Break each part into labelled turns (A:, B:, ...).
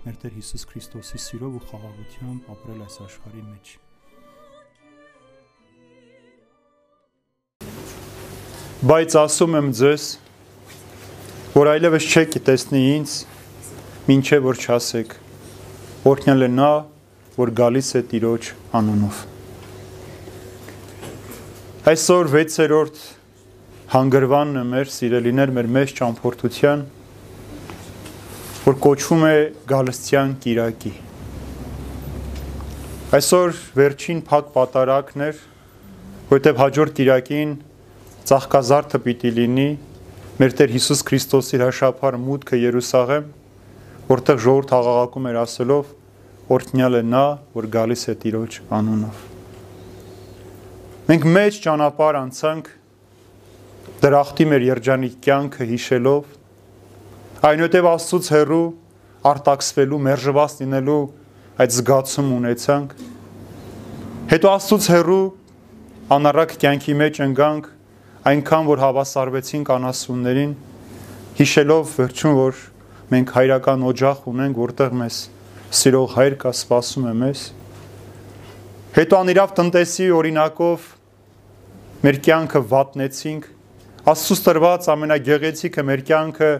A: մեր Տեր Հիսուս Քրիստոսի սիրով ու խաղաղությամբ ապրել այս աշխարհի մեջ։ Բայց ասում եմ ձեզ, որ այլևս չեք տեսնի ինձ, ինչե որ չասեք, օրհնյալ է նա, որ գալիս է Տիրոջ անունով։ Այսօր 6-րդ հանգրվանն է մեր սիրելիներ մեր մեծ ճամփորդության, որ կոչվում է Գալստյան Կիրակի։ Այսօր վերջին փակ պատարակն էր, որտեղ հաջորդ Կիրակին ցաղկազարդը պիտի լինի մեր Տեր Հիսուս Քրիստոսի հաշափար մուտքը Երուսաղեմ, որտեղ ժողովուրդ աղաղակում էր ասելով. Օրհնյալ է նա, որ գալիս է Տիրոջ անունով։ Մենք մեջ ճանապարհ անցանք դրախտի մեր երջանիկ կյանքը հիշելով այնուհետև Աստծուց հեռու արտաքսվելու, մերժված լինելու այդ զգացում ունեցանք։ Հետո Աստծուց հեռու անառակ կյանքի մեջ ընկանք, այնքան որ հավասարվեցինք անասուններին, հիշելով վերջում որ մենք հայրական օջախ ունենք, որտեղ մեզ սիրող հայր կա սպասում է մեզ։ Հետո անիրավ տնտեսի օրինակով մեր կյանքը վատնեցինք, Աստծուց տրված ամենագեղեցիկը մեր կյանքը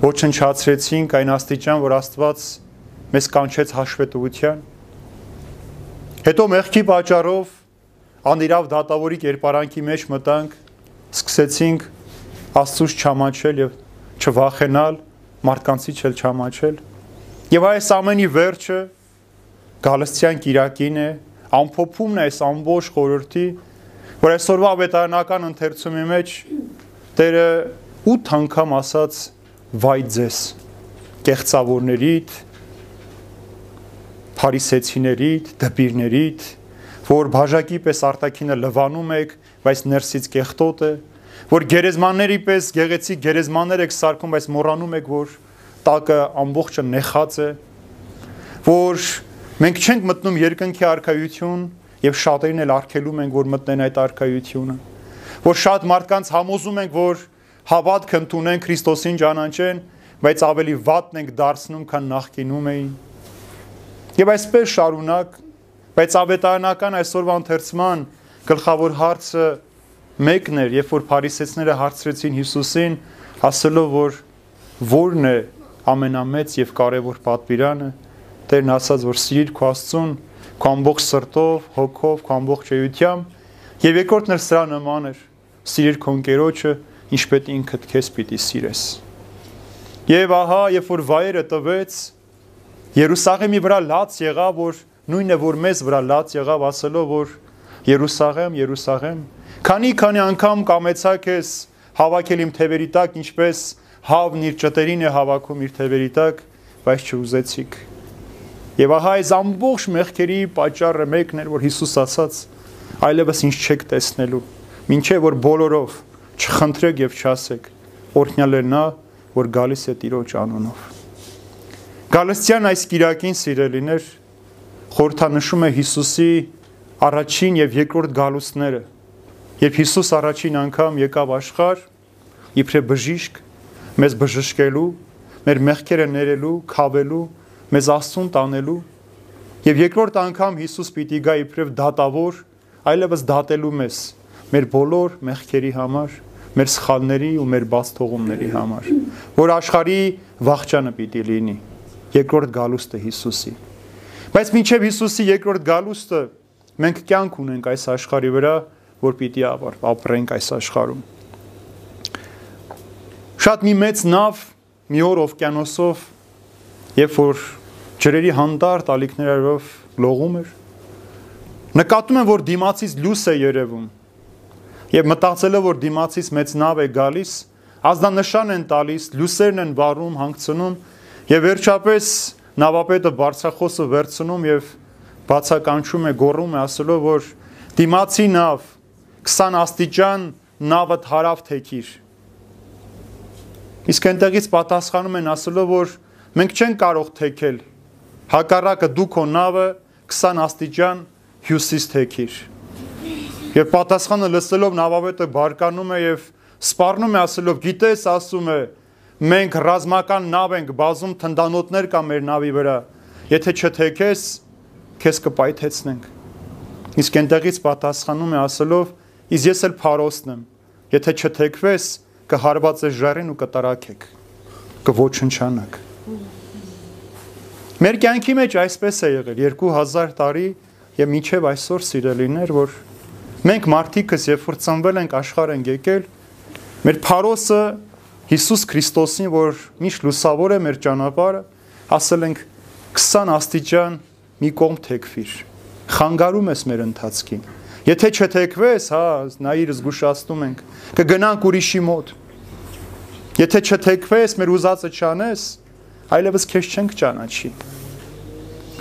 A: ոչնչացրեցինք այն աստիճան, որ Աստված մեզ կանչեց հաշվետվության։ Հետո մեղքի պատճառով անիրավ դատավորի կերպարանքի մեջ մտանք, սկսեցինք Աստծուց չամաչել եւ չվախենալ, մարդկանցից էլ չամաչել։ Եվ այս ամենի վերջը Գալստյան Կիրակին է, ամփոփումն է այս ամբողջ խորհրդի որ այսօրվա ավետարանական ընթերցումի մեջ Տերը 8 անգամ ասաց վայ ձեզ կեղծավորներիդ փարիսեցիներիդ դպիրներիդ որ բաժակի պես արտակինը լվանում եք բայց ներսից կեղտոտ է որ գերեզմանների պես գեղեցիկ գերեզմաններ եք սարքում բայց մոռանում եք որ տակը ամբողջը նեխած է որ մենք չենք մտնում երկնքի արքայություն եւ շատերին էլ արգելում ենք, որ մտնեն այդ արքայությունը։ Որ շատ մարդկանց համոզում ենք, որ հավատք ընդունեն Քրիստոսին ճանաչեն, բայց ավելի վատն ենք դարձնում, քան նախկինում էին։ Եվ այսպես շարունակ, բայց ավետարանական այսօրվա ընթերցման գլխավոր հարցը մեկն էր, երբ որ փարիսեցիները հարցրեցին Հիսուսին, ասելով, որ ո՞րն է ամենամեծ եւ կարեւոր պատվիրանը, Տերն ասաց, որ սիրիր քո Աստծուն քո ամբողջ սրտով, հոգով, քո ամբողջ էությամբ եւ երկրորդն էլ սրա նման էր սիրիր քո ընկերոջը ինչպես ինքդ քեզ պիտի սիրես եւ ահա երբ որ վայրը տվեց Երուսաղեմի վրա լաց եղավ որ նույնը որ մեզ վրա լաց եղավ ասելով որ Երուսաղեմ Երուսաղեմ քանի քանի անգամ կամեցա քեզ հավաքել իմ թևերի տակ ինչպես հավն իր ճտերին է հավաքում իր թևերի տակ բայց չուզեցիք Եվ ահա այս ամբողջ մեղքերի պատճառը մեկն էր, որ Հիսուս ասաց. այլևս ինչ չեք տեսնելու, ինչե որ բոլորով չխնդրեք եւ չասեք, օրհնյալ է նա, որ գալիս է Տիրոջ անունով։ Գալստյան այս Կիրակին սիրելիներ խորհրդանշում է Հիսուսի առաջին եւ երկրորդ գալուստները։ Երբ Հիսուս առաջին անգամ եկավ աշխարհ, իբրե բժիշկ, մեզ բժշկելու, մեր մեղքերը ներելու, քավելու, մեզ Աստծուն տանելու եւ երկրորդ անգամ Հիսուս պիտի գա իբրև դատավոր, այլևս դատելու մեզ մեր բոլոր մեղքերի համար, մեր սխալների ու մեր բաց թողումների համար, որ աշխարհի վախճանը պիտի լինի։ Երկրորդ գալուստը Հիսուսի։ Բայց մինչև Հիսուսի երկրորդ գալուստը մենք կյանք ունենք այս աշխարհի վրա, որ պիտի ապրենք այս աշխարհում։ Շատ մի մեծ նավ մի օր օվկիանոսով, երբ որ ջրերի հանդարտ ալիքներով լողում էր։ Նկատում եմ, որ դիմացից լույս է երևում։ Եվ մտածելով, որ դիմացից մեծ նավ է գալիս, ազդանշան են տալիս, լույսերն են վառում, հանգցնում, եւ վերջապես նավապետը բարձրախոսը վերցնում եւ բացականչում է, գոռում է ասելով, որ դիմացի նավ 20 աստիճան նավը հարավ թեքիր։ Իսկ այնտեղից պատասխանում են ասելով, որ մենք չենք կարող թեքել։ Հակառակը դու քո նավը 20 աստիճան հյուսիս թեքիր։ Եվ պատասխանը լսելով նավավետը բարկանում է եւ սպառնում է ասելով, գիտես, ասում է, մենք ռազմական նավ ենք բազում թնդանոթներ կա մեր նավի վրա։ Եթե չթեքես, քեզ կպայթեցնենք։ Իսկ այնտեղից պատասխանում է ասելով. Իս ես էլ փարոսն եմ։ Եթե չթեքվես, կհարվածես ժառին ու կտարակեք։ Կոչնչանաք։ Մեր կյանքի մեջ այսպես է եղել 2000 տարի եւ միջև այսօր սիրելիներ, որ մենք մարդիկս երբ որ ծնվել ենք աշխարհ ենք եկել, մեր փարոսը Հիսուս Քրիստոսին, որ միշտ լուսավոր է մեր ճանապարհը, ասել ենք 20 աստիճան մի կողմ թեքվիր խանգարում ես մեր ընթացքին։ Եթե չթեքվես, հա, նայիր զգուշացնում ենք, կգնանք ուրիշի մոտ։ Եթե չթեքվես, մեր ուզածը չանես, այլևս քեզ չենք ճանաչի։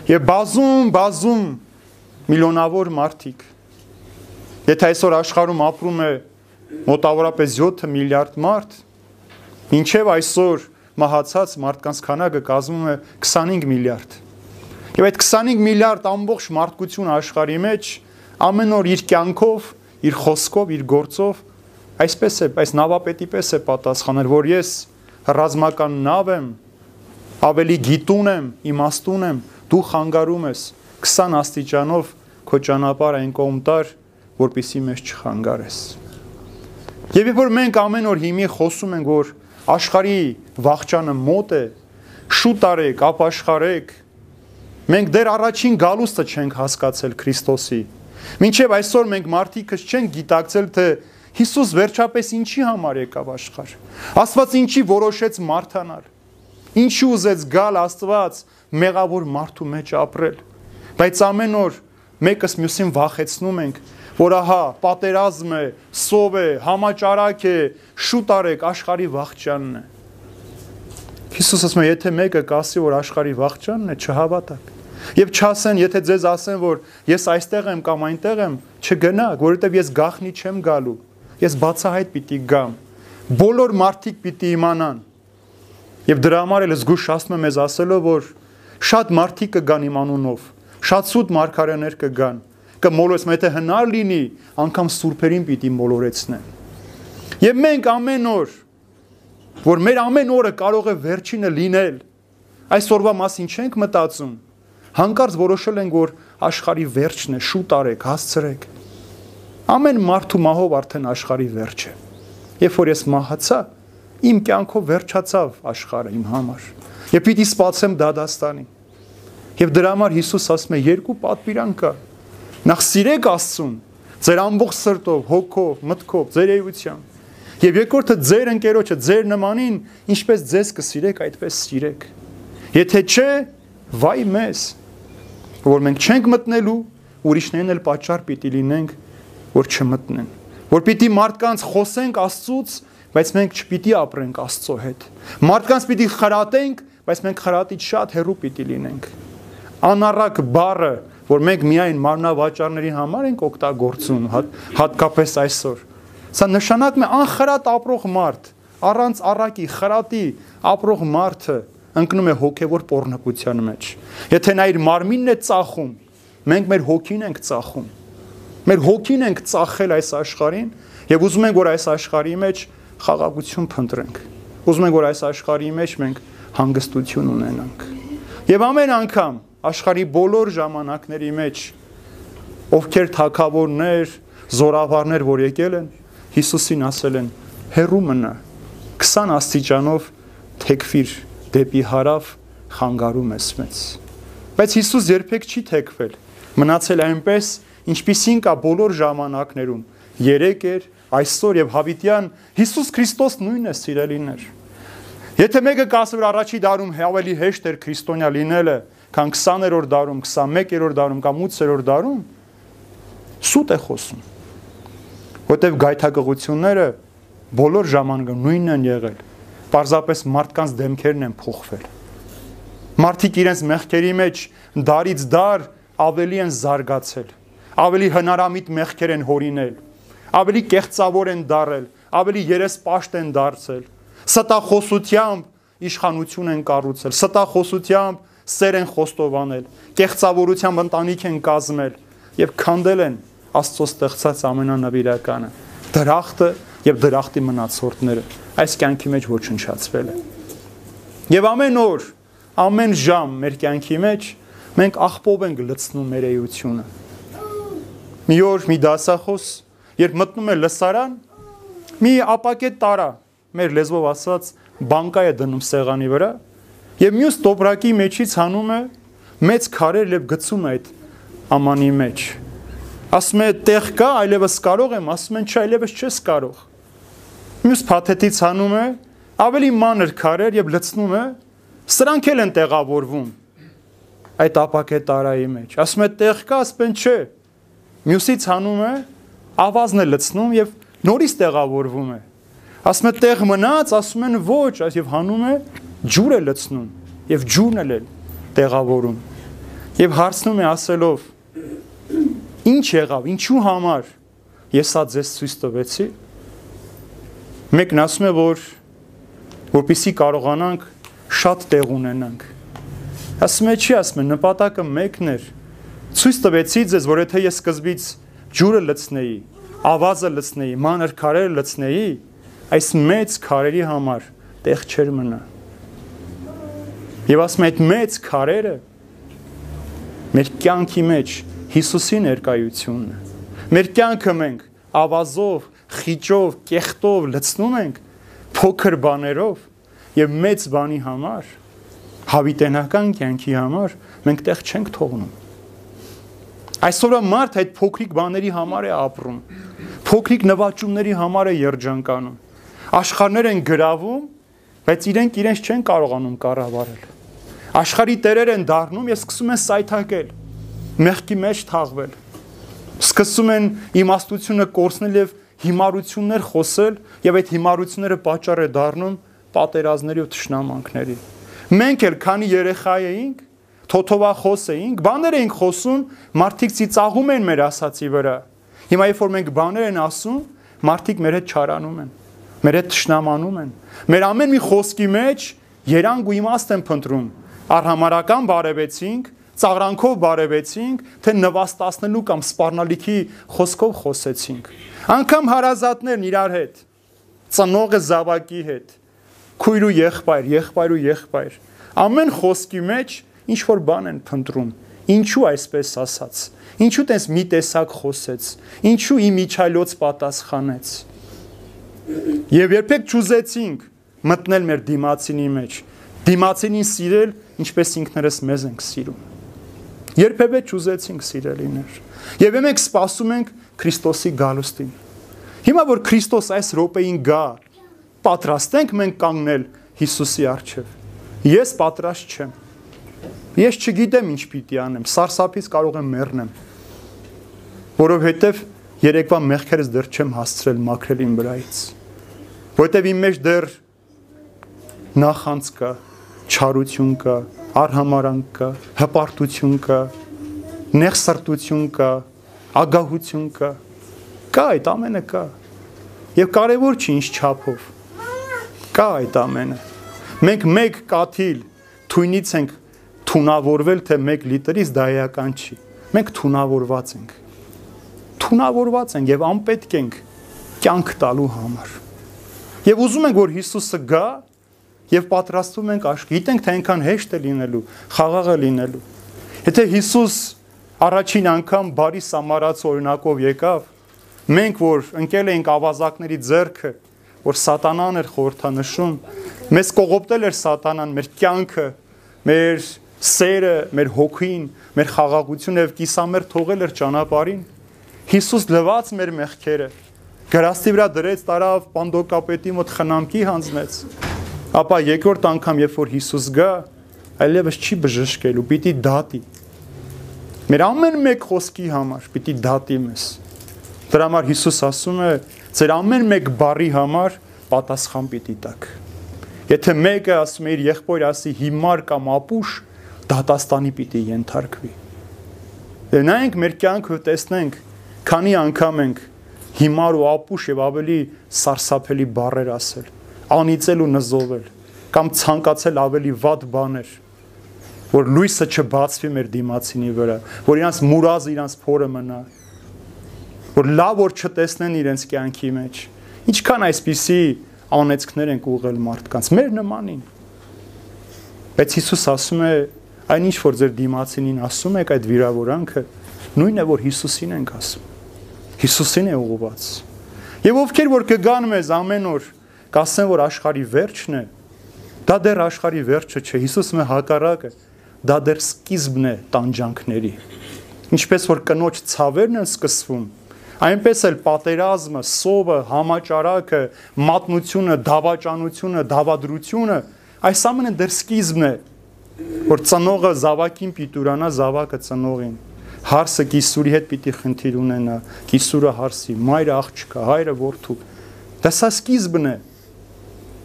A: Եվ բազում, բազում միլիոնավոր մարդիկ։ Եթե այսօր աշխարհում ապրում է մոտավորապես 7 միլիարդ մարդ, ինչև այսօր մահացած մարդկանց քանակը կազմում է 25 միլիարդ։ Եվ այդ 25 միլիարդ ամբողջ մարդկություն աշխարհի մեջ ամեն օր իր կյանքով, իր խոսքով, իր գործով այսպես է, այս նավապետի պես է պատասխանել, որ ես ռազմական նավ եմ, ավելի գիտուն եմ, իմաստուն եմ, դու խանգարում ես 20 աստիճանով քո ճանապարհ այն կողմ տար, որպիսի մեզ չխանգարես։ Եվ երբ որ մենք ամեն օր հիմի խոսում ենք, որ աշխարհի վաղճանը մոտ է, շուտ արեք, ապաշխարեք, Մենք դեռ առաջին գալուստը չենք հասկացել Քրիստոսի։ Մինչև այսօր մենք մարդիկս չենք գիտակցել, թե Հիսուս վերջապես ինչի համար եկավ աշխարհ։ Աստված ինչի որոշեց մարթանալ։ Ինչի ուզեց գալ Աստված մեղավոր մարդու մեջ ապրել։ Բայց ամեն օր մեկս մյուսին վախեցնում ենք, որ ահա պատերազմ է, սով է, համաճարակ է, շուտ արեք աշխարհի վաղճանն է։ Հիսուս ասում է, եթե մեկը կասի, որ աշխարհի վաղճանն է, չհավատակ։ Եվ չասեն, եթե ձեզ ասեն, որ ես այստեղ եմ կամ այնտեղ եմ, չգնաք, որովհետև ես գախնի չեմ գալու։ Ես բացահայտ պիտի գամ։ Բոլոր մարդիկ պիտի իմանան։ Եվ դրա համար էլ զգուշացնում եմ մեզ ասելով, որ շատ մարդիկ կգան իմ անունով, շատ սուտ մարգարեներ կգան, կմոլորեցնեն, եթե հնար լինի, անգամ սուրբերին պիտի մոլորեցնեն։ Եվ մենք ամեն օր, որ մեր ամեն օրը կարող է վերջինը լինել, այսօրվա մասին չենք մտածում, Հանկարծ որոշել ենք, որ աշխարի վերջն է, շուտ արեք, հասցրեք։ Ամեն մարդու մահով արդեն աշխարի վերջ է։ Երբ որ ես մահացա, իմ կյանքով վերջացավ աշխարհը իմ համար։ Եվ պիտի սպասեմ դադաստանի։ Եվ դրա համար Հիսուս ասում է երկու պատվիրան կա։ Նախ սիրեք Աստծուն, ձեր ամբողջ սրտով, հոգով, մտքով, ձեր էությամբ։ Եվ երկրորդը ձեր ընկերոջը, ձեր նմանին, ինչպես ձեզ կսիրեք, այդպես սիրեք։ Եթե չէ, վայ մեզ, որ մենք չենք մտնելու, ուրիշներն էլ պատճառ պիտի լինենք, որ չմտնեն։ Որ պիտի մարդկանց խոսենք Աստծուց, բայց մենք չպիտի ապրենք Աստծո հետ։ Մարդկանց պիտի խրատենք, բայց մենք խրատից շատ հեռու պիտի լինենք։ Անառակ բառը, որ մենք միայն մարմնավաճառների համար ենք օգտագործում, հատ, հատկապես այսօր։ Սա նշանակում է անխրատ ապրող մարդ, առանց առակի, խրատի ապրող մարդը ընկնում է հոգևոր pornokության մեջ։ Եթե նա իր մարմինն է ծախում, մենք մեր հոգին ենք ծախում։ Մեր հոգին ենք ծախել այս աշխարհին եւ ուզում ենք որ այս աշխարհի մեջ խաղաղություն փնտրենք։ Ուզում ենք որ այս աշխարհի մեջ մենք հանգստություն ունենանք։ Եվ ամեն անգամ աշխարհի բոլոր ժամանակների մեջ ովքեր թակավորներ, զորավարներ, որ եկել են, Հիսուսին ասել են. «Հերու մնա 20 աստիճանով թեքվիր դեպի հարավ խանգարում ես մեզ։ Բայց Հիսուս երբեք չի թեքվել։ Մնացել այնպես, ինչպիսին կա բոլոր ժամանակներում։ Երեք էր, այսօր եւ հավիտյան Հիսուս Քրիստոս նույնն է սիրելիներ։ Եթե մեկը կասի որ առաջի դարում ավելի հեշտ էր քրիստոնյա լինելը, քան 20-րդ դարում, 21-րդ դարում կամ 8-րդ դարում, սուտ է խոսում։ Որտեվ գայթակղությունները բոլոր ժամանակում նույնն են եղել պարզապես մարդկանց դեմքերն են փոխվել։ Մարդիկ իրենց մեղքերի մեջ դարից դար ավելի են զարգացել, ավելի հնարամիտ մեղքեր են հորինել, ավելի կեղծավոր են դարել, ավելի երեսպաշտ են դարձել, ստախոսությամբ իշխանություն են կառուցել, ստախոսությամբ սեր են խոստովանել, կեղծավորությամբ ընտանիք են կազմել եւ քանդել են Աստծո ստեղծած ամենանվիրականը։ Դրախտը եւ դրախտի մնացորդները այս կյանքի մեջ ոչնչացվել են։ Եվ ամեն օր, ամեն ժամ մեր կյանքի մեջ մենք աղբով ենք լցնում մեր էությունը։ Մի օր մի դասախոս, երբ մտնում է լսարան, մի ապակե տարա, մեր լեզվով ասած, բանկա է դնում սեղանի վրա Եվ մյուս տոպրակի մեջից հանում է մեծ քարեր եւ գցում է այդ ամանի մեջ։ Ասում է տեղ կա, այլևս կարող եմ, ասում են չէ, այլևս չես կարող։ Մյուս փաթեթից հանում է ավելի մանր քարեր եւ լցնում է, սրանք էլ են տեղավորվում այդ ապակե տարայի մեջ։ Ասում է տեղ կա, ասում են չէ։ Մյուսից հանում է, ավազն է լցնում եւ նորից տեղավորվում է։ Ասում է տեղ մնաց, ասում են ոչ, եւ հանում է ջուր է լցնում եւ ջուրն էլ է տեղավորում եւ հարցնում է ասելով ինչ եղավ ինչու համար ես սա ձեզ ցույց տվեցի մեկն ասում է որ որpիսի կարողանանք շատ տեղ ունենանք ասում է չի ասում է նպատակը մեկն էր ցույց տվեցի ձեզ որ եթե ես սկզբից ջուրը լցնեի ավազը լցնեի մանր քարերը լցնեի այս մեծ քարերի համար տեղ չեր մնա Եվ ասում այդ մեծ քարերը մեր կյանքի մեջ Հիսուսի ներկայությունն է։ Մեր կյանքը մենք ավազով, խիճով, կեղտով լցնում ենք փոքր բաներով եւ մեծ բանի համար հավիտենական կյանքի համար մենք տեղ չենք թողնում։ Այսօրը մարդ այդ փոքրիկ բաների համար է ապրում։ Փոքրիկ նվաճումների համար է երջանկանում։ Աշխարհներ են գրավում, բայց իրենք իրենց չեն կարողանում կառավարել աշխարհի տերեր են դառնում եւ սկսում են սայթակել մեղքի մեջ թաղվել սկսում են իմաստությունը կորցնել եւ հիմարություններ խոսել եւ այդ հիմարությունները պատճառ է դառնում պատերազմների ու թշնամանքների մենք էլ քանի երեխա էինք թոթովախոս էինք բաներ էինք խոսում մարդիկ ծիծաղում են մեր ասացի վրա հիմա երբ որ մենք բաներ են ասում մարդիկ մեր հետ չարանում են մեր հետ թշնամանում են մեր ամեն մի խոսքի մեջ երանգ ու իմաստ են փնտրում արհամարական բարևեցինք, ծաղրանքով բարևեցինք, թե նվաստացնելու կամ սպառնալիքի խոսքով խոսեցինք։ Անկամ հարազատներն իրար հետ, ծնողը զավակի հետ, քույր ու եղբայր, եղբայր ու եղբայր, ամեն խոսքի մեջ ինչ որ բան են փնտրում։ Ինչու այսպես ասաց։ Ինչու տես մի տեսակ խոսեց։ Ինչու իմ իջայլոց պատասխանեց։ Եվ երբեք չուզեցինք մտնել մեր դիմացինի մեջ, դիմացինին սիրել ինչպես ինքներս մեզ ենք սիրում։ Երբևէ չուզեցինք սիրելիներ։ Եվ մենք սպասում ենք Քրիստոսի գալուստին։ Հիմա որ Քրիստոս այս րոպեին գա, պատրաստ ենք մենք կանգնել Հիսուսի առջև։ Ես պատրաստ չեմ։ Ես չգիտեմ ինչ պիտի անեմ, սարսափից կարող եմ մեռնեմ։ Որովհետև երեկվա մեղքերս դեռ չեմ հասցրել մաքրել իմ վրայից։ Որտեվ իմ մեջ դեռ նախանց կա, չարություն կա, արհամարանք կա, հպարտություն կա, նեղսրտություն կա, ագահություն կա։ Կա այդ ամենը կա։ Եվ կարևոր չի ինչ չափով։ Կա այդ ամենը։ Մենք մեկ կաթիլ թույնից ենք թունավորվել, թե 1 լիտրից դա էական չի։ Մենք թունավորված ենք։ Թունավորված ենք եւ անպետք ենք կյանք տալու համար։ Եվ ուզում ենք որ Հիսուսը գա եւ պատրաստվում ենք աշխ։ Գիտենք թե այնքան հեշտ է լինելու, խաղաղ է լինելու։ Եթե Հիսուս առաջին անգամ բարի սամարած օրինակով եկավ, մենք որ ընկել էինք ավազակների ձեռքը, որ սատանան էր խորթանշում, մեզ կողոպտել էր սատանան մեր կյանքը, մեր սերը, մեր հոգին, մեր խաղաղությունը եւ կիսամեր թողել էր ճանապարհին։ Հիսուս լվաց մեր մեղքերը, գրաստի վրա դրեց, տարավ պանդոկապետի մոտ խնամքի հանձնեց ապա երկրորդ անգամ երբ որ Հիսուս գա, այլևս չի բժշկելու, պիտի դատի։ Մեր ամեն մեկ խոսքի համար պիտի դատի մեզ։ Դրա համար Հիսուս ասում է, ձեր ամեն մեկ բարի համար պատասխան պիտի տաք։ Եթե մեկը ասում է իր եղբոր ասի հիմար կամ ապուշ, դատաստանի պիտի ենթարկվի։ Եվ նայենք մեր կյանքը տեսնենք, քանի անգամ ենք հիմար ու ապուշ եւ ավելի սարսափելի բառեր ասել, անիծել ու նզովել, կամ ցանկացել ավելի վատ բաներ, որ լույսը չբացվի մեր դիմացինի վրա, որ իրանց մուրազը իրանց փորը մնա, որ լավ որ չտեսնեն իրենց կյանքի մեջ։ Ինչքան այսպիսի անեծքներ ենք ուղղել մարդկանց, մեր նմանին։ Բայց Հիսուս ասում է, այնինչ որ ձեր դիմացինին ասում եք այդ վիրավորանքը, նույնն է որ Հիսուսին ենք ասում։ Հիսուսին է ուղղված։ Եվ ովքեր որ կգան մեզ ամեն օր, կասեն որ աշխարի վերջն է, դա դեռ աշխարի վերջը չէ, Հիսուսը մե հակառակը, դա դեռ սկիզբն է տանջանքների։ Ինչպես որ կնոջ ցավերն են սկսվում, այնպես էլ պատերազմը, սովը, համաճարակը, մատնությունը, դավաճանությունը, դավադրությունը, այս ամենը դեռ սկիզբն է, որ ծնողը զավակին պիտուրանա, զավակը ծնողին հարսը կիսուրի հետ պիտի խնդիր ունենա, կիսուրը հարսի, մայրը աղջկա, հայրը որդու։ Դա սա սկիզբն է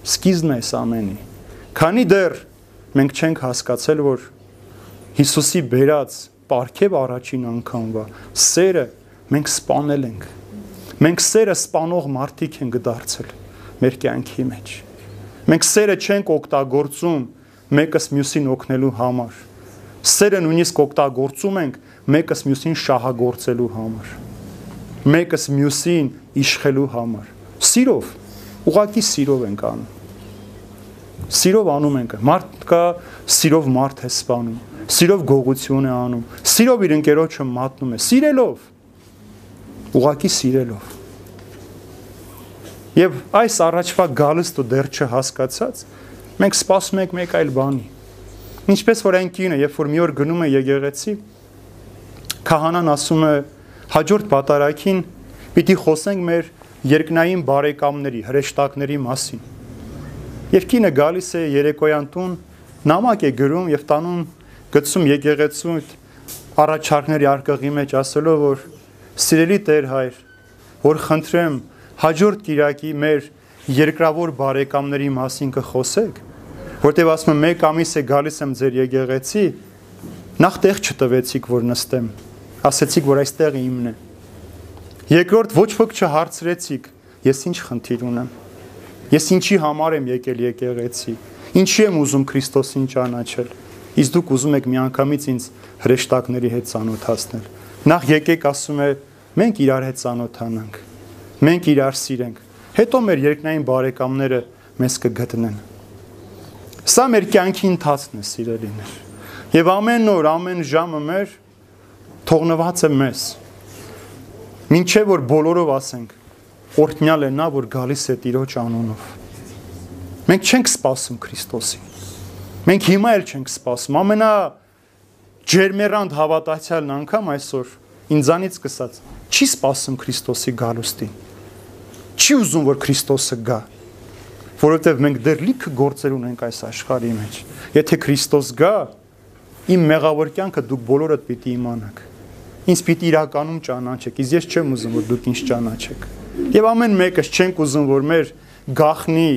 A: սկիզբն է այս ամենի։ Քանի դեռ մենք չենք հասկացել, որ Հիսուսի բերած պարգև առաջին անգամվա սերը մենք սپانել ենք։ Մենք սերը սپانող մարդիկ ենք դարձել մեր կյանքի մեջ։ Մենք սերը չենք օգտագործում մեկս մյուսին օգնելու համար։ Սերը նույնիսկ օգտագործում ենք մեկս մյուսին շահագործելու համար։ Մեկս մյուսին իշխելու համար։ Սիրով, ուղակի սիրով ենք անում։ Սիրով անում ենք։ Մարդ կա, սիրով մարդ է սպանում։ Սիրով գողություն է անում։ Սիրով իր ընկերոջը մատնում է, սիրելով։ Ուղակի սիրելով։ Եվ այս առաջվա գալստը դեռ չհասկացած, մենք սպասում ենք մեկ այլ բանի։ Ինչպես որ այն կինը, երբ որ մի օր գնում է եկեղեցի, քահանան ասում է հաջորդ պատարակին՝ պիտի խոսենք մեր երկնային բարեկամների, հրեշտակների մասին Եվ կինը գալիս է երեկոյան տուն, նամակ է գրում եւ տանում գցում եկեղեցու առաջարկների արկղի մեջ ասելով որ սիրելի Տեր հայր, որ խնդրեմ հաջորդ Կիրակի մեր երկրավոր բարեկամների մասին կխոսեք, որտեղ ասում եմ մեկ ամիս է գալիս եմ ձեր եկեղեցի, նախ տեղ չտվեցիք որ նստեմ ասեցիք, որ այստեղ իմն է։ Երկրորդ ոչ ոք չհարցրեցիք, ես ինչ խնդիր ունեմ։ Ես ինչի համար եմ եկել եկեղեցի։ Ինչի եմ ուզում Քրիստոսին ճանաչել։ Իսկ դուք ուզում եք միանգամից ինձ հրեշտակների հետ ծանոթացնել։ Նախ եկեք ասում է, մենք իրար հետ ծանոթանանք։ Մենք իրար սիրենք։ Հետո մեր երկնային բարեկամները մեզ կգտնեն։ Սա մեր կյանքի ընթացն է, սիրելիներ։ Եվ ամեն օր, ամեն ժամը մեր թողնված է մեզ։ Մինչև որ բոլորով ասենք, օրտնյալ է նա, որ գալիս է Տիրոջ անունով։ Մենք չենք սպասում Քրիստոսին։ Մենք հիմա էլ չենք սպասում։ Ամենա ջերմերանդ հավատացյալն անգամ այսօր ինձանից սկսած չի սպասում Քրիստոսի գալուստին։ Չի ուզում, որ Քրիստոսը գա, որովհետև մենք դեռ լիքը գործեր ունենք այս աշխարհի մեջ։ Եթե Քրիստոս գա, իմ մեղավոր կյանքը դուք բոլորդ պիտի իմանաք։ Ինչ պիտի իրականում ճանաչեք։ Իսկ ես չեմ ուզում, որ դուք ինձ ճանաչեք։ Եվ ամեն մեկս չենք ուզում, որ մեր գախնի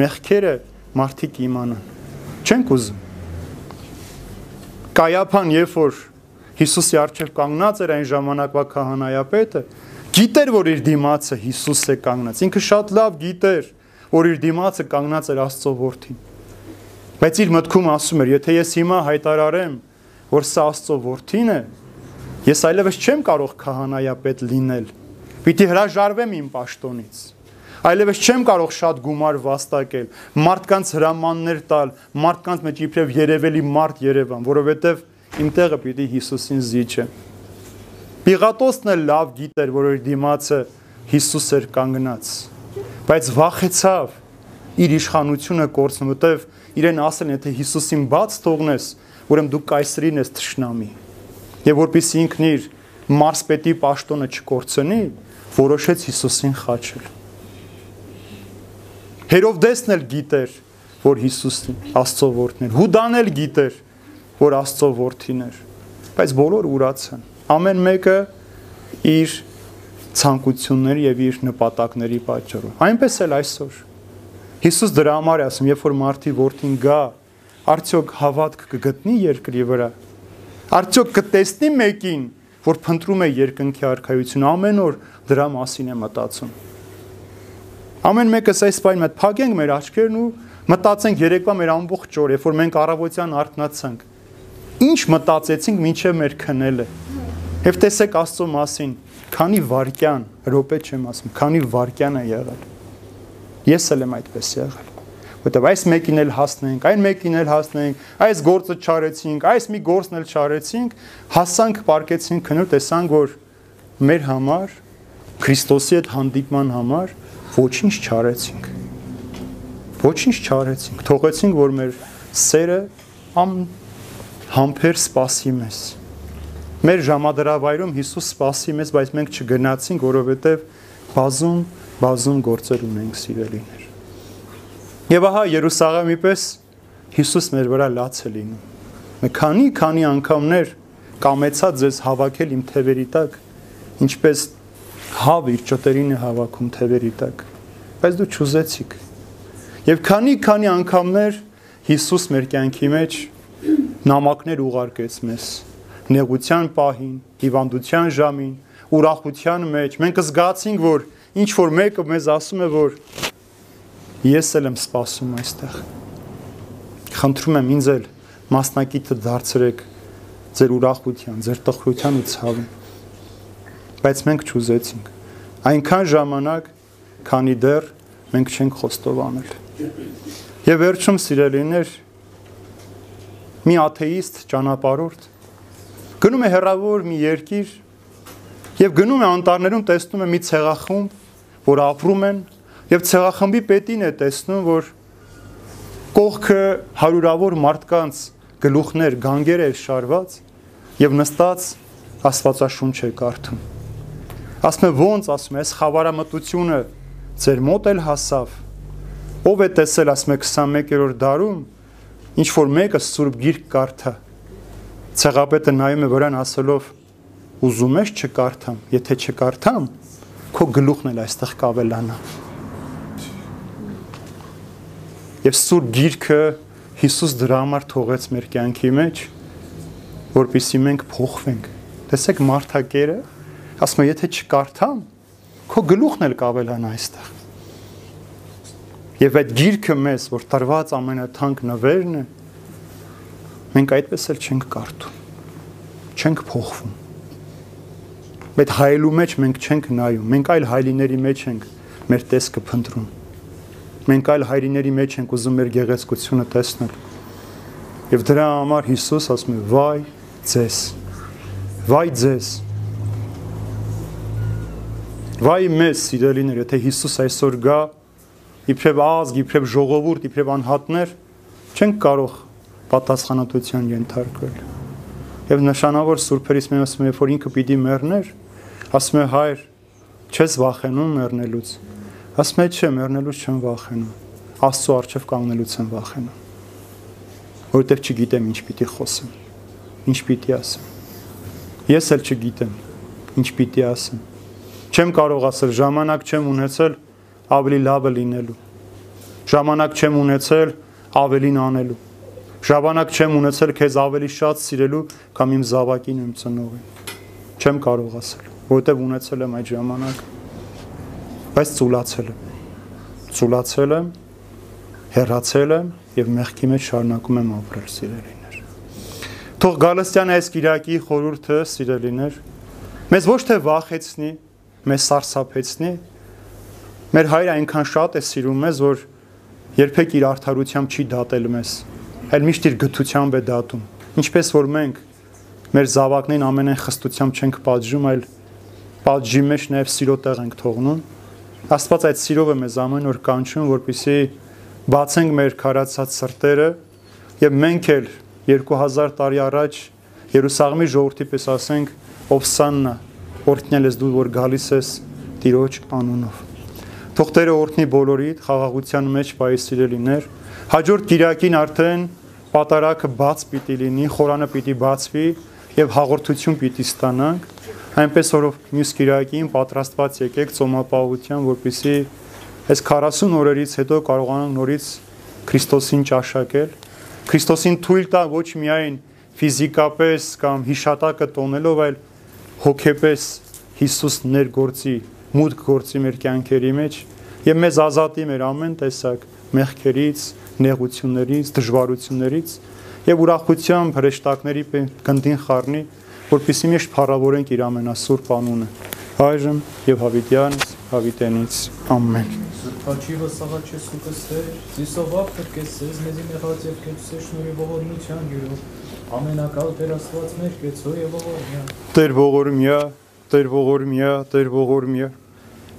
A: մեղքերը մարդիկ իմանան։ Չենք ուզում։ Կայապան, երբ որ Հիսուսի առջև կանգնած էր այն ժամանակվա քահանայապետը, գիտեր, որ իր դիմացը Հիսուս է կանգնած։ Ինքը շատ լավ գիտեր, որ իր դիմացը կանգնած էր Աստծո որդին։ Բայց իր մտքում ասում էր, եթե ես հիմա հայտարարեմ, որ սա Աստծո որդին է, Ես այլևս չեմ կարող քահանայապետ լինել։ Պիտի հրաժարվեմ իմ պաշտոնից։ Այլևս չեմ կարող շատ գումար վաստակել, մարդկանց հրամաններ տալ, մարդկանց մեջ իբրև երևելի մարդ Երևան, որովհետև իմ տեղը պիտի Հիսուսին զիջե։ Պիղատոսն էլ լավ գիտեր, որ իր դիմացը Հիսուս էր կանգնած, բայց վախեցավ իր իշխանությունը կորցնում, որտեվ իրեն ասել, եթե Հիսուսին բաց թողնես, ուրեմն դու կայսրին ես թշնամի եւ որpիսի ինքն իր մարսպետի պաշտոնը չկորցնի, որոշեց Հիսուսին խաչել։ Հերովդեսն էլ գիտեր, որ Հիսուսն Աստծո որդն էր։ Հուդան էլ գիտեր, որ Աստծո որդին էր։ Բայց բոլոր ուրացան։ Ամեն մեկը իր ցանկությունների եւ իր նպատակների պատճառով։ Այնպես էլ այսօր։ Հիսուս դրա համար է ասում, երբ որ մարդի որդին գա, արդյոք հավատք կգտնի երկրի վրա Արդյոք կտեսնի մեկին, որ փնտրում է երկնքի արքայություն, ամեն օր դրա մասին է մտածում։ Ամեն մեկս այս բանը մտ փակենք մեր աչքերն ու մտածենք երեկվա մեր ամբողջ օր, երբ որ մենք առավոտյան արթնացանք։ Ինչ մտածեցինք մինչև մեր քնելը։ Եվ տեսեք Աստծո մասին, քանի վարքյան, րոպե չեմ ասում, քանի վարքյան է եղել։ Ես էլ եմ այդպես եղել որտեվ այս մեկին էլ հասնենք, այն մեկին էլ հասնենք, այս գործը չարեցինք, այս մի գործն էլ չարեցինք, հասանք, պարկեցինք քնուր, տեսանք, որ մեր համար Քրիստոսի հետ հանդիպման համար ոչինչ չարեցինք։ Ոչինչ չարեցինք, թողեցինք, որ մեր սերը ամ համբեր սпасի մեզ։ Մեր ժամադրավայրում Հիսուս սпасի մեզ, բայց մենք չգնացինք, որովհետև բազում, բազում գործեր ունենք սիրելիներ։ Եվ ահա Երուսաղեմի պես Հիսուս մեր վրա լաց է լինում։ Մի քանի քանի անգամներ կամեցա ձեզ հավաքել իմ թևերի տակ, ինչպես հավ իր ճտերին է հավաքում թևերի տակ, բայց դու չուզեցիք։ Եվ քանի քանի անգամներ Հիսուս մեր կյանքի մեջ նամակներ ուղարկեց մեզ նեղության պահին, հիվանդության ժամին, ուրախության մեջ։ Մենք զգացինք, որ ինչ որ մեկը մեզ ասում է, որ Ես էլ եմ սպասում այստեղ։ Խնդրում եմ ինձ էլ մասնակիցը դարձրեք ձեր ուրախության, ձեր տխրության ու ցավին։ Բայց մենք չուզեցինք։ Այնքան ժամանակ, քանի դեռ մենք չենք խոստովանել։ Եվ վերջում սիրելիներ, մի աթեիստ ճանապարհորդ գնում է հեռավոր մի երկիր եւ գնում է անտառներում տեսնում է մի ցեղախումբ, որ ապրում են Եվ ցեղախմբի պետին է տեսնում, որ կողքը հարյուրավոր մարդկանց գլուխներ, գանգեր է շարված եւ նստած Աստվածաշունչ է կարդում։ Ասում է ոնց, ասում է, այս խավարամտությունը ձեր մոտ էլ հասավ։ Ով է տեսել, ասում է 21-րդ դարում, ինչ որ մեկը Սուրբ Գիրք կարդա։ Ցեղապետը նայում է վրան ասելով. ուզում ես չկարդամ, եթե չկարդամ, քո գլուխն էլ այստեղ կավելանա։ Եվ Սուրբ Գիրքը Հիսուս դրա համար թողեց մեր կյանքի մեջ, որpիսի մենք փոխվենք։ Տեսեք մարդակերը, ասում է, եթե չկարդամ, քո գլուխն էլ կավելանա այստեղ։ Եվ այդ գիրքը մեզ, որ տրված ամենաթանկ նվերն է, մենք այդպես էլ չենք կարդում։ Չենք փոխվում։ Այդ հայելու մեջ մենք չենք նայում, մենք այլ հայլիների մեջ ենք մեր տեսքը փնտրում մենք այլ հայրիների մեջ ենք ուզում մեր գեղեցկությունը տեսնել։ Եվ դրա համար Հիսուս ասում է՝ «Վայ ձեզ»։ Վայ ձեզ։ Վայ մեզ սիրելիներ, եթե Հիսուս այսօր գա, իբրև ազգ, իբրև ժողովուրդ, իբրև անհատներ, չենք կարող պատասխանատվության ենթարկվել։ Եվ նշանավոր սուրբերից մեն ասում է, որ ինքը պիտի մեռներ, ասում է հայր, չես վախենում մեռնելուց Ասում է, չէ, մեռնելուց չեմ վախենում։ Աստծո արչև կանգնելուց եմ վախենում։ Որովհետև չգիտեմ ինչ պիտի խոսեմ, ինչ պիտի ասեմ։ Ես էլ չգիտեմ ինչ պիտի ասեմ։ Չեմ կարող ասել, ժամանակ չեմ ունեցել ավելի լավը լինելու։ Ժամանակ չեմ ունեցել ավելին անելու։ Ժամանակ չեմ ունեցել քեզ ավելի շատ սիրելու կամ իմ զավակին իմ ծնողին։ Չեմ կարող ասել, որովհետև ունեցել եմ այդ ժամանակը բայց ծուլացել եմ։ Ծուլացել եմ, հեռացել եմ եւ մեղքի մեջ շարունակում եմ ապրել, սիրելիներ։ Թող Գալստյանը այս Կիրակի խորհուրդը, սիրելիներ, մեզ ոչ թե վախեցնի, մեզ սարսափեցնի։ Մեր հայրը այնքան շատ է սիրում մեզ, որ երբեք իր արդարությամբ չի դատել մեզ, այլ միշտ իր գթությամբ է դատում։ Ինչպես որ մենք մեր զավակներին ամենայն խստությամբ չենք պատժում, այլ պատժի մեջ նաև սիրո տեղ ենք թողնում Աստված այդ սիրով է մեզ ամեն օր կանչում, որպիսի բացենք մեր քարացած սրտերը եւ մենք էլ 2000 տարի առաջ Երուսաղեմի ժողովրդի պես ասենք Օվսաննա օրհնել ես դու որ գալիս ես Տիրոջ անունով։ Թող Տերը օրհնի բոլորիդ խաղաղության մեջ պայսիրելիներ։ Հաջորդ Կիրակին արդեն պատարակը բաց պիտի լինի, խորանը պիտի բացվի եւ հաղորդություն պիտի ստանանք այնպես որով մյուս Կիրակին պատրաստված եկեք ծոմապահության, որպիսի այս 40 օրերից հետո կարողանանք նորից Քրիստոսին ճաշակել, Քրիստոսին թույլ տա ոչ միայն ֆիզիկապես կամ հիշատակը տոնելով, այլ հոգեպես Հիսուս ներգործի, մուտք գործի մեր կյանքերի մեջ եւ մեզ ազատի մեր ամեն տեսակ մեղքերից, նեղություններից, դժվարություններից եւ ուրախությամբ հրեշտակների գնդին խառնի, որպեսզի միշտ փառավորենք իր ամենասուրբ անունը։ Այժմ եւ հավիտյանից, հավիտենից։ Ամեն։
B: Սուրբաչիվը սաղաչես ու կստեր, զիսովավ կրկեսես, մեզի նեղած եւ կեցսե շնորի ողորմության յուրով, ամենակալ Տեր Աստված մեր կեցո եւ ողորմյա։
A: Տեր ողորմյա, Տեր ողորմյա, Տեր ողորմյա։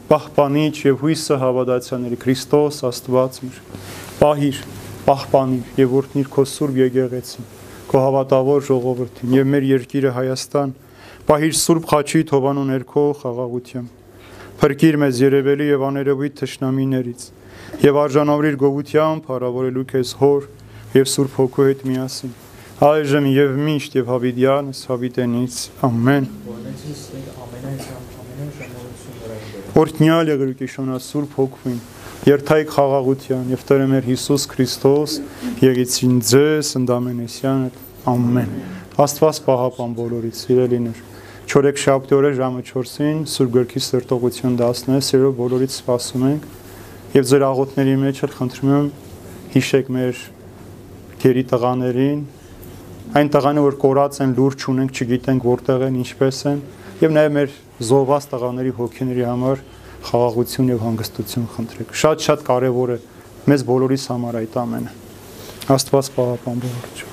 A: Պահպանիչ եւ հույսը հավատացյաների Քրիստոս Աստված մեր։ Պահիր, պահպանիր եւ օրհնիր քո սուրբ եկեղեցին, քո հավատավոր ժողովրդին եւ մեր երկիրը Հայաստան Պահիր Սուրբ Խաչի Թովանու ներքո խաղաղությամբ։ Փրկիր մեզ երևելի եւ աներևույթ թշնամիներից եւ արժանավորիր գողությամբ հարավորելու քեզ հոր եւ Սուրբ Հոգու հետ միասին։ Այժմ եւ միշտ եւ հավիտյանս հավիտենից ամեն։ Օրհնյալ եղիր Կիշոնա Սուրբ Հոգուին, երթայք խաղաղության եւ Տերը մեր Հիսուս Քրիստոս եղեցին ձեզ ընդամենեսյան ամեն։ Աստված պահապան բոլորից սիրելիներ Չորեք շաբթի օրը ժամը 4-ին Սուրբ Գրքի սրտողություն դասն է, սիրով բոլորից սպասում ենք եւ ձեր աղոթների մեջ էլ խնդրում եմ հիշեք մեր գերի տղաներին, այն տղաները, որ կորած են, լուրջ ունենք, չգիտենք որտեղ են, ինչպես են, եւ նաեւ մեր զոհված տղաների հոգիների համար խաղաղություն եւ հանգստություն խնդրեք։ Շատ-շատ կարեւոր է մեզ բոլորիս համար այդ ամենը։ Աստված պահապան բոլորիդ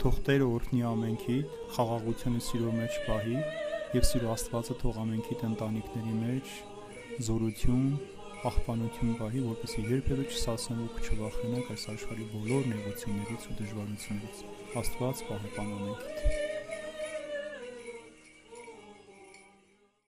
A: Թող Տերը օրհնի ամենքիդ, խաղաղությունը սիրո մեջ պահի եւ սիրո Աստվածը թող ամենքիդ ընտանիքների մեջ զորություն, պահպանություն պահի, որպեսզի երբևէ չսասնեն ու չվախենաք այս աշխարհի բոլոր նեղություններից ու դժվարություններից։ Աստված պահպան ամենքիդ։